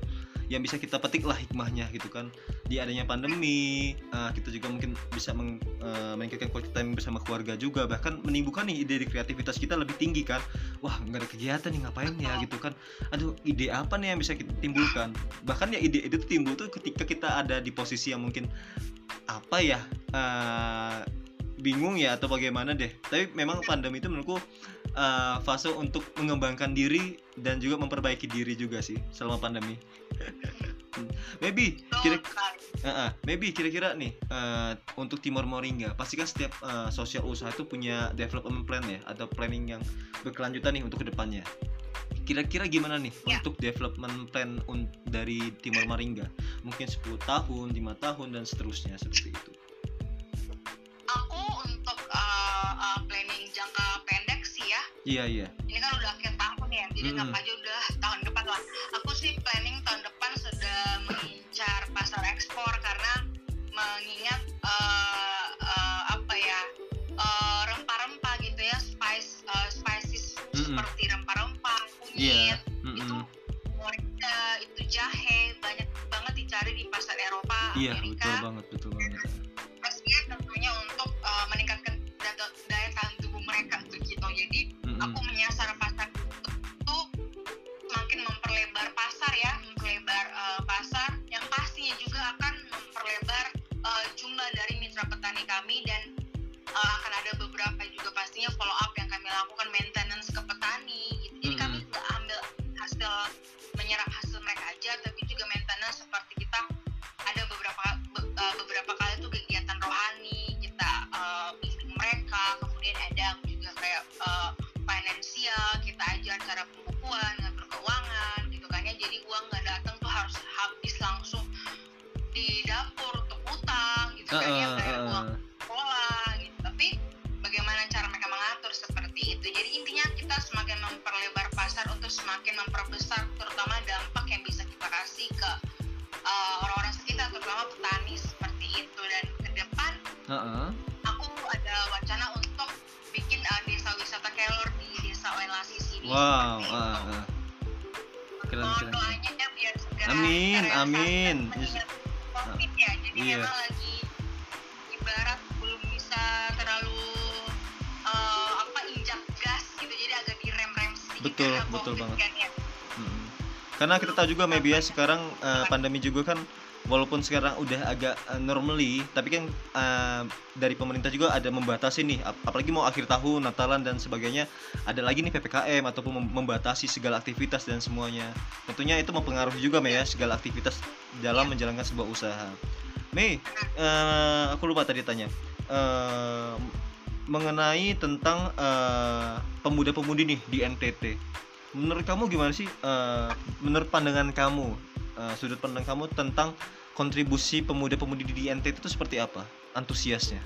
yang bisa kita petik lah hikmahnya gitu kan. Di adanya pandemi uh, kita juga mungkin bisa meng, uh, meningkatkan quality time bersama keluarga juga bahkan menimbulkan nih ide kreativitas kita lebih tinggi kan. Wah nggak ada kegiatan nih ngapain ya gitu kan. Aduh ide apa nih yang bisa kita timbulkan? Bahkan ya ide itu timbul tuh ketika kita ada di posisi yang mungkin apa ya uh, bingung ya atau bagaimana deh. Tapi memang pandemi itu menurutku uh, fase untuk mengembangkan diri dan juga memperbaiki diri juga sih selama pandemi. *laughs* Maybe kira uh, uh, maybe kira-kira nih uh, untuk Timor Moringa pasti kan setiap uh, sosial usaha itu punya development plan ya atau planning yang berkelanjutan nih untuk ke depannya kira-kira gimana nih Ya. untuk development plan un- dari Timor Moringa mungkin 10 tahun 5 tahun dan seterusnya seperti itu Aku untuk uh, uh, planning jangka pendek sih ya. iya iya Ini kan udah akhir tahun ya, jadi nggak aja udah tahun depan lah. Aku sih planning tahun depan sudah mengincar pasar ekspor karena mengingat uh, Karena kita tahu juga maybe ya sekarang eh, pandemi juga kan walaupun sekarang udah agak eh, normally tapi kan eh, dari pemerintah juga ada membatasi nih ap- apalagi mau akhir tahun Natalan dan sebagainya ada lagi nih PPKM ataupun mem- membatasi segala aktivitas dan semuanya. Tentunya itu mempengaruhi juga Mei ya segala aktivitas dalam menjalankan sebuah usaha. Mei eh, aku lupa tadi tanya Eh, mengenai tentang pemuda-pemudi nih di NTT menurut kamu gimana sih eh, menurut pandangan kamu eh, sudut pandang kamu tentang kontribusi pemuda-pemudi di NTT itu seperti apa? Antusiasnya?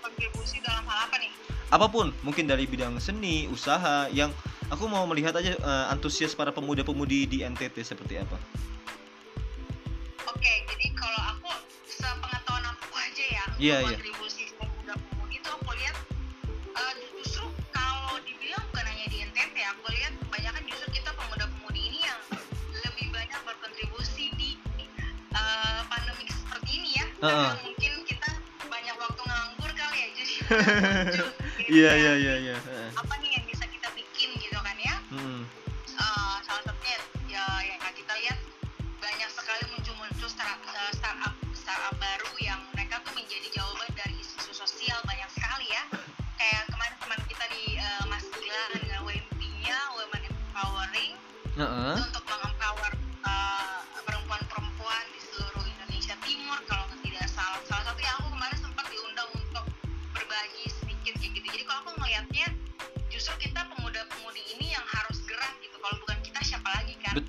Kontribusi dalam hal apa nih? Apa pun mungkin dari bidang seni usaha yang aku mau melihat aja eh, antusias para pemuda-pemudi di NTT seperti apa? Oke, jadi kalau aku sepengetahuan aku aja ya Iya, iya. kontribusi Karena mungkin kita banyak waktu nganggur kali ya, jadi *laughs* gitu iya ya. iya iya iya Heeh. Apa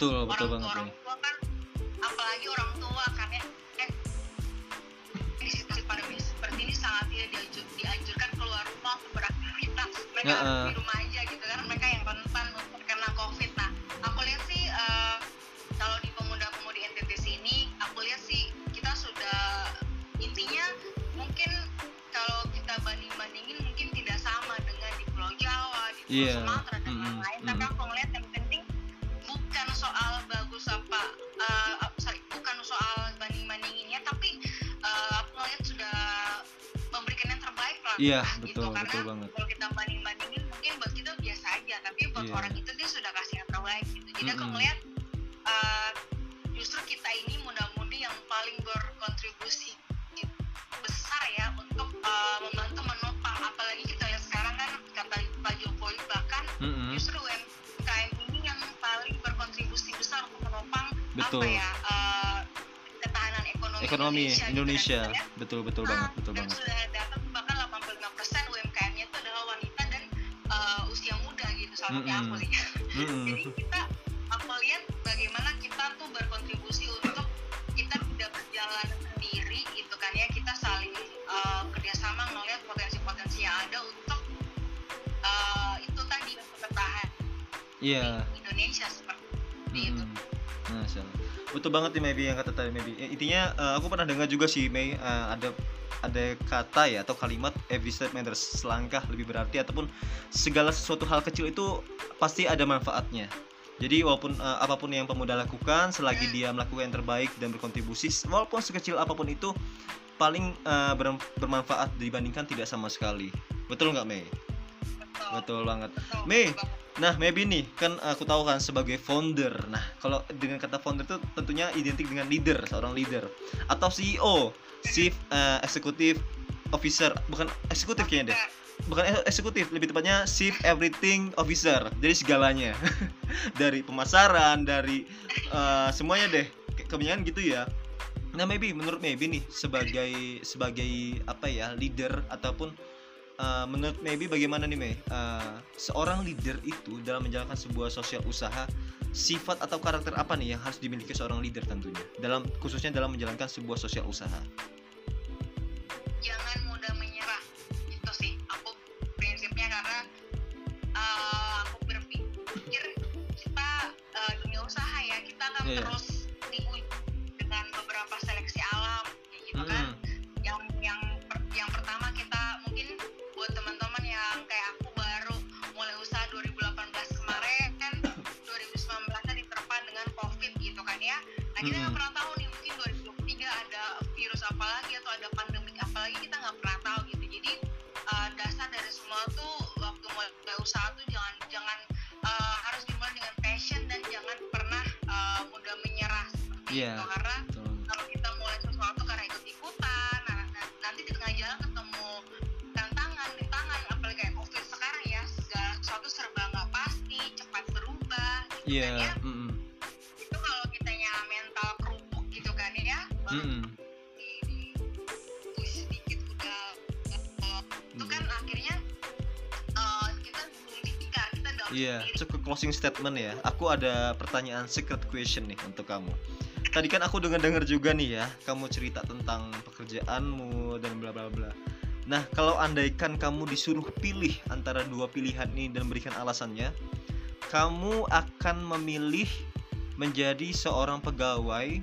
betul betul orang banget tua orang tua kan apalagi orang tua kan ya eh, di situasi pandemi seperti ini sangat tidak dianjur, dianjurkan keluar rumah untuk beraktivitas mereka Heeh. di rumah aja gitu karena mereka yang rentan untuk kena covid nah aku lihat sih eh, kalau di pemuda-pemudi NTT sini aku lihat sih kita sudah intinya mungkin kalau kita banding-bandingin mungkin tidak sama dengan di Pulau Jawa di Pulau Iya. Sumatera iya gitu betul karena betul banget kalau kita banding bandingin mungkin buat kita biasa aja tapi buat Iya. orang itu dia sudah kasih yang terbaik gitu jadi aku Mm-mm. ngeliat eh, justru kita ini muda-mudi yang paling berkontribusi besar ya untuk eh, membantu menopang apalagi kita lihat sekarang kan kata Pak Jokowi bahkan Mm-mm. justru UMKM ini yang paling berkontribusi besar untuk menopang betul apa ya uh, ketahanan ekonomi, Ekonomi Indonesia, Indonesia, gitu kan, ya. betul betul Ah, banget, betul banget. sudah data gitu salah satunya Mm-mm. aku sih. Mm-mm. *laughs* Jadi kita aku lihat bagaimana kita tuh berkontribusi untuk kita tidak berjalan sendiri gitu kan ya kita saling uh, kerjasama ngelihat potensi-potensi yang ada untuk uh, itu tadi bertahan Iya. di Indonesia seperti itu. Mm-mm. Masya Allah. Betul banget nih Maybe yang kata tadi Maybe. Ya, Intinya eh, aku pernah dengar juga sih May eh, ada ada kata ya atau kalimat every step matters selangkah lebih berarti ataupun segala sesuatu hal kecil itu pasti ada manfaatnya. Jadi walaupun eh, apa pun yang pemuda lakukan selagi dia melakukan yang terbaik dan berkontribusi walaupun sekecil apa pun itu paling ber- bermanfaat dibandingkan tidak sama sekali. Betul nggak Mei? Betul. Betul banget. betul, Mei. Nah, maybe nih kan aku tahu kan sebagai founder. Nah, kalau dengan kata founder itu tentunya identik dengan leader, seorang leader atau CEO, chief eh, executive officer, bukan eksekutif kayaknya deh. Bukan eksekutif, lebih tepatnya chief everything officer. Jadi segalanya. *laughs* dari pemasaran, dari eh, semuanya deh. Ke- Kebanyakan gitu ya. Nah, maybe menurut maybe nih sebagai sebagai apa ya, leader ataupun Uh, menurut Maybe bagaimana nih Mei? Uh, seorang leader itu dalam menjalankan sebuah sosial usaha sifat atau karakter apa nih yang harus dimiliki seorang leader tentunya dalam khususnya dalam menjalankan sebuah sosial usaha. jangan karena uh, aku berpikir kita uh, dunia usaha ya kita akan Iya. terus diuji dengan beberapa seleksi alam gitu kan Mm-mm. yang yang per- yang pertama kita mungkin buat teman-teman yang kayak aku baru mulai usaha 2018 kemarin kan 2019 nya diterpa dengan covid gitu kan ya nah kita nggak tuh jangan jangan uh, harus dimulai dengan passion dan jangan pernah uh, mudah menyerah seperti Iya. itu karena Betul. kalau kita mulai sesuatu karena ikut ikutan nah, nah- nanti di tengah jalan ketemu tantangan rintangan apalagi kayak covid sekarang ya segala sesuatu serba nggak pasti cepat berubah gitu kan Iya. ya Iya, sendiri cukup closing statement ya. Aku ada pertanyaan secret question nih untuk kamu. Tadi kan aku dengar-dengar juga nih ya, kamu cerita tentang pekerjaanmu dan bla bla bla. Nah, kalau andaikan kamu disuruh pilih antara dua pilihan ini dan berikan alasannya, kamu akan memilih menjadi seorang pegawai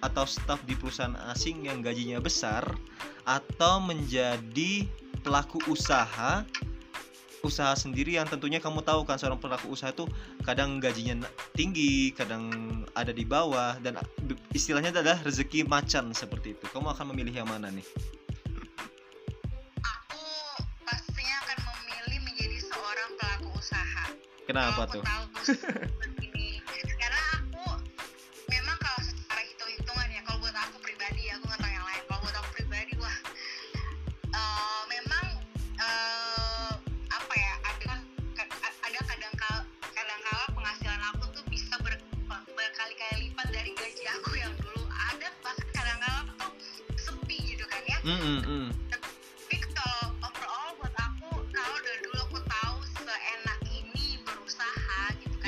atau staf di perusahaan asing yang gajinya besar atau menjadi pelaku usaha usaha sendiri yang tentunya kamu tahu kan seorang pelaku usaha itu kadang gajinya tinggi, kadang ada di bawah dan istilahnya adalah rezeki macan seperti itu. Kamu akan memilih yang mana nih? aku pastinya akan memilih menjadi seorang pelaku usaha Kenapa Kalau tuh? aku tahu *laughs*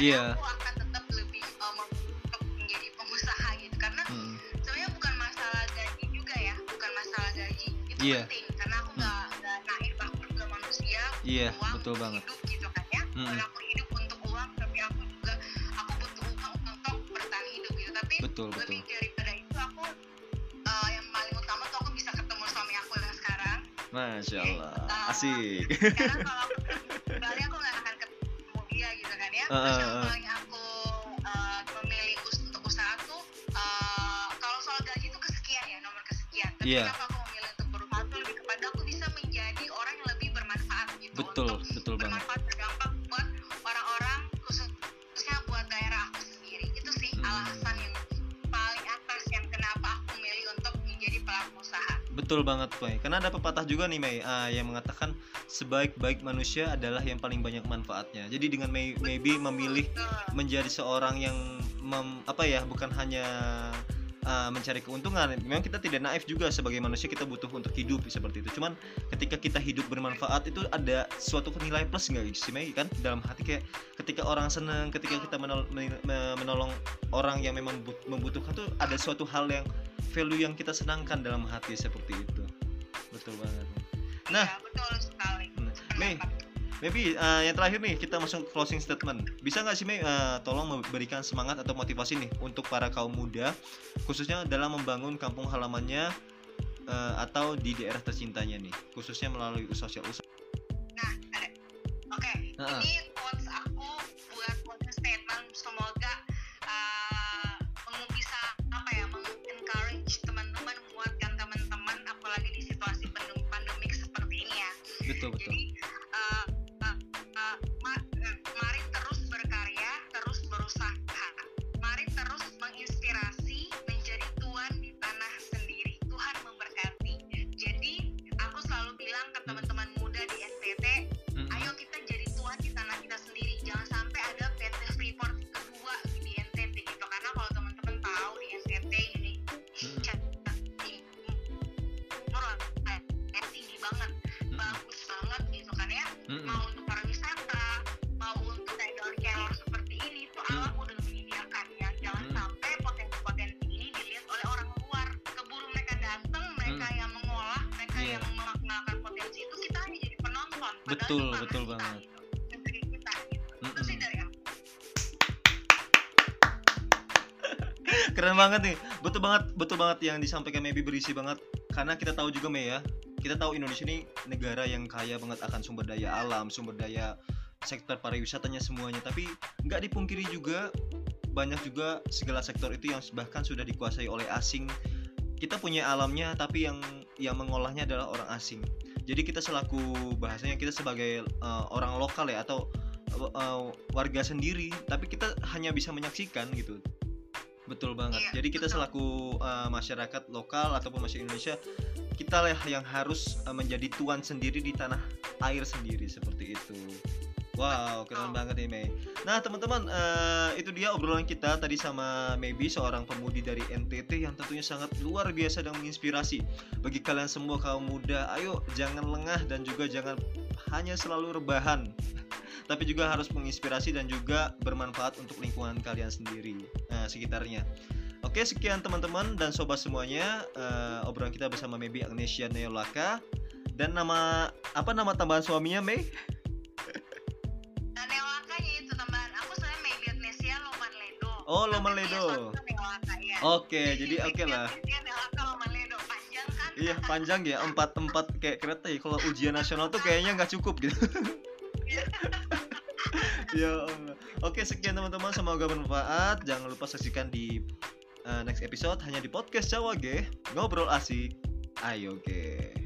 Iya. aku akan tetap lebih untuk menjadi pengusaha gitu karena Mm. sebenarnya bukan masalah gaji juga ya bukan masalah gaji itu Iya. penting karena aku nggak nggak naik aku juga manusia Iya, uang betul banget. hidup gitu kan ya Mm. bukan aku hidup untuk uang tapi aku juga aku butuh uang untuk bertahan hidup gitu tapi Betul, betul. lebih daripada itu aku uh, yang paling utama tuh aku bisa ketemu suami aku yang sekarang Masya Allah, Ah. asik. sekarang kalau *laughs* Betul banget, Mei. Karena ada pepatah juga nih, Mei, uh, yang mengatakan sebaik-baik manusia adalah yang paling banyak manfaatnya. Jadi dengan Mei, maybe memilih Betul. menjadi seorang yang mem, apa ya, bukan hanya uh, mencari keuntungan. Memang kita tidak naif juga sebagai manusia kita butuh untuk hidup seperti itu. Cuman ketika kita hidup bermanfaat itu ada suatu nilai plus nggak sih Mei kan dalam hati kayak ketika orang seneng, ketika kita menol- men- me- menolong orang yang memang but- membutuhkan tuh ada suatu hal yang value yang kita senangkan dalam hati seperti itu. Betul banget. Nah, Iya, betul sekali. Hmm. Mei, maybe uh, yang terakhir nih kita masuk closing statement. Bisa nggak sih Mei uh, tolong memberikan semangat atau motivasi nih untuk para kaum muda khususnya dalam membangun kampung halamannya uh, atau di daerah tercintanya nih, khususnya melalui sosial usaha. Nah. Oke, Heeh. ini quotes aku buat quotes statement semoga ya. Betul betul. Betul, betul kita banget. gitu. Negeri kita gitu. Itu Mm-mm. sih dari aku. *laughs* Keren banget nih. Betul banget, betul banget yang disampaikan Maybe berisi banget. Karena kita tahu juga Mei ya, kita tahu Indonesia ini negara yang kaya banget akan sumber daya alam, sumber daya sektor pariwisatanya semuanya. Tapi nggak dipungkiri juga banyak juga segala sektor itu yang bahkan sudah dikuasai oleh asing. Kita punya alamnya, tapi yang yang mengolahnya adalah orang asing. Jadi kita selaku bahasanya kita sebagai uh, orang lokal ya atau uh, warga sendiri, tapi kita hanya bisa menyaksikan gitu. Betul banget. Iya, Jadi kita betul. selaku uh, masyarakat lokal ataupun masyarakat Indonesia, kita lah yang harus uh, menjadi tuan sendiri di tanah air sendiri seperti itu. Wow, keren banget nih Mei. Nah teman-teman, eh, itu dia obrolan kita tadi sama Maybe seorang pemudi dari NTT yang tentunya sangat luar biasa dan menginspirasi bagi kalian semua kaum muda. Ayo jangan lengah dan juga jangan hanya selalu rebahan, *laughs* tapi juga harus menginspirasi dan juga bermanfaat untuk lingkungan kalian sendiri, eh, sekitarnya. Oke, sekian teman-teman dan sobat semuanya eh, obrolan kita bersama Maybe Agnesia Neolaka dan nama apa nama tambahan suaminya Mei? Nah, Neolakanya itu tambahan. Aku sebenarnya Maybe Agnesia Loman Ledo. Oh, Loman Ledo. satunya Neolaka, ya. Oke, jadi oke lah. Ledo. Panjang kan? Iya panjang ya empat empat kayak kereta ya. Kalau ujian nasional tuh kayaknya nggak cukup gitu. *laughs* ya Allah. Oke sekian teman-teman semoga bermanfaat. Jangan lupa saksikan di uh, next episode hanya di podcast Jawa G ngobrol asik. Ayo ge.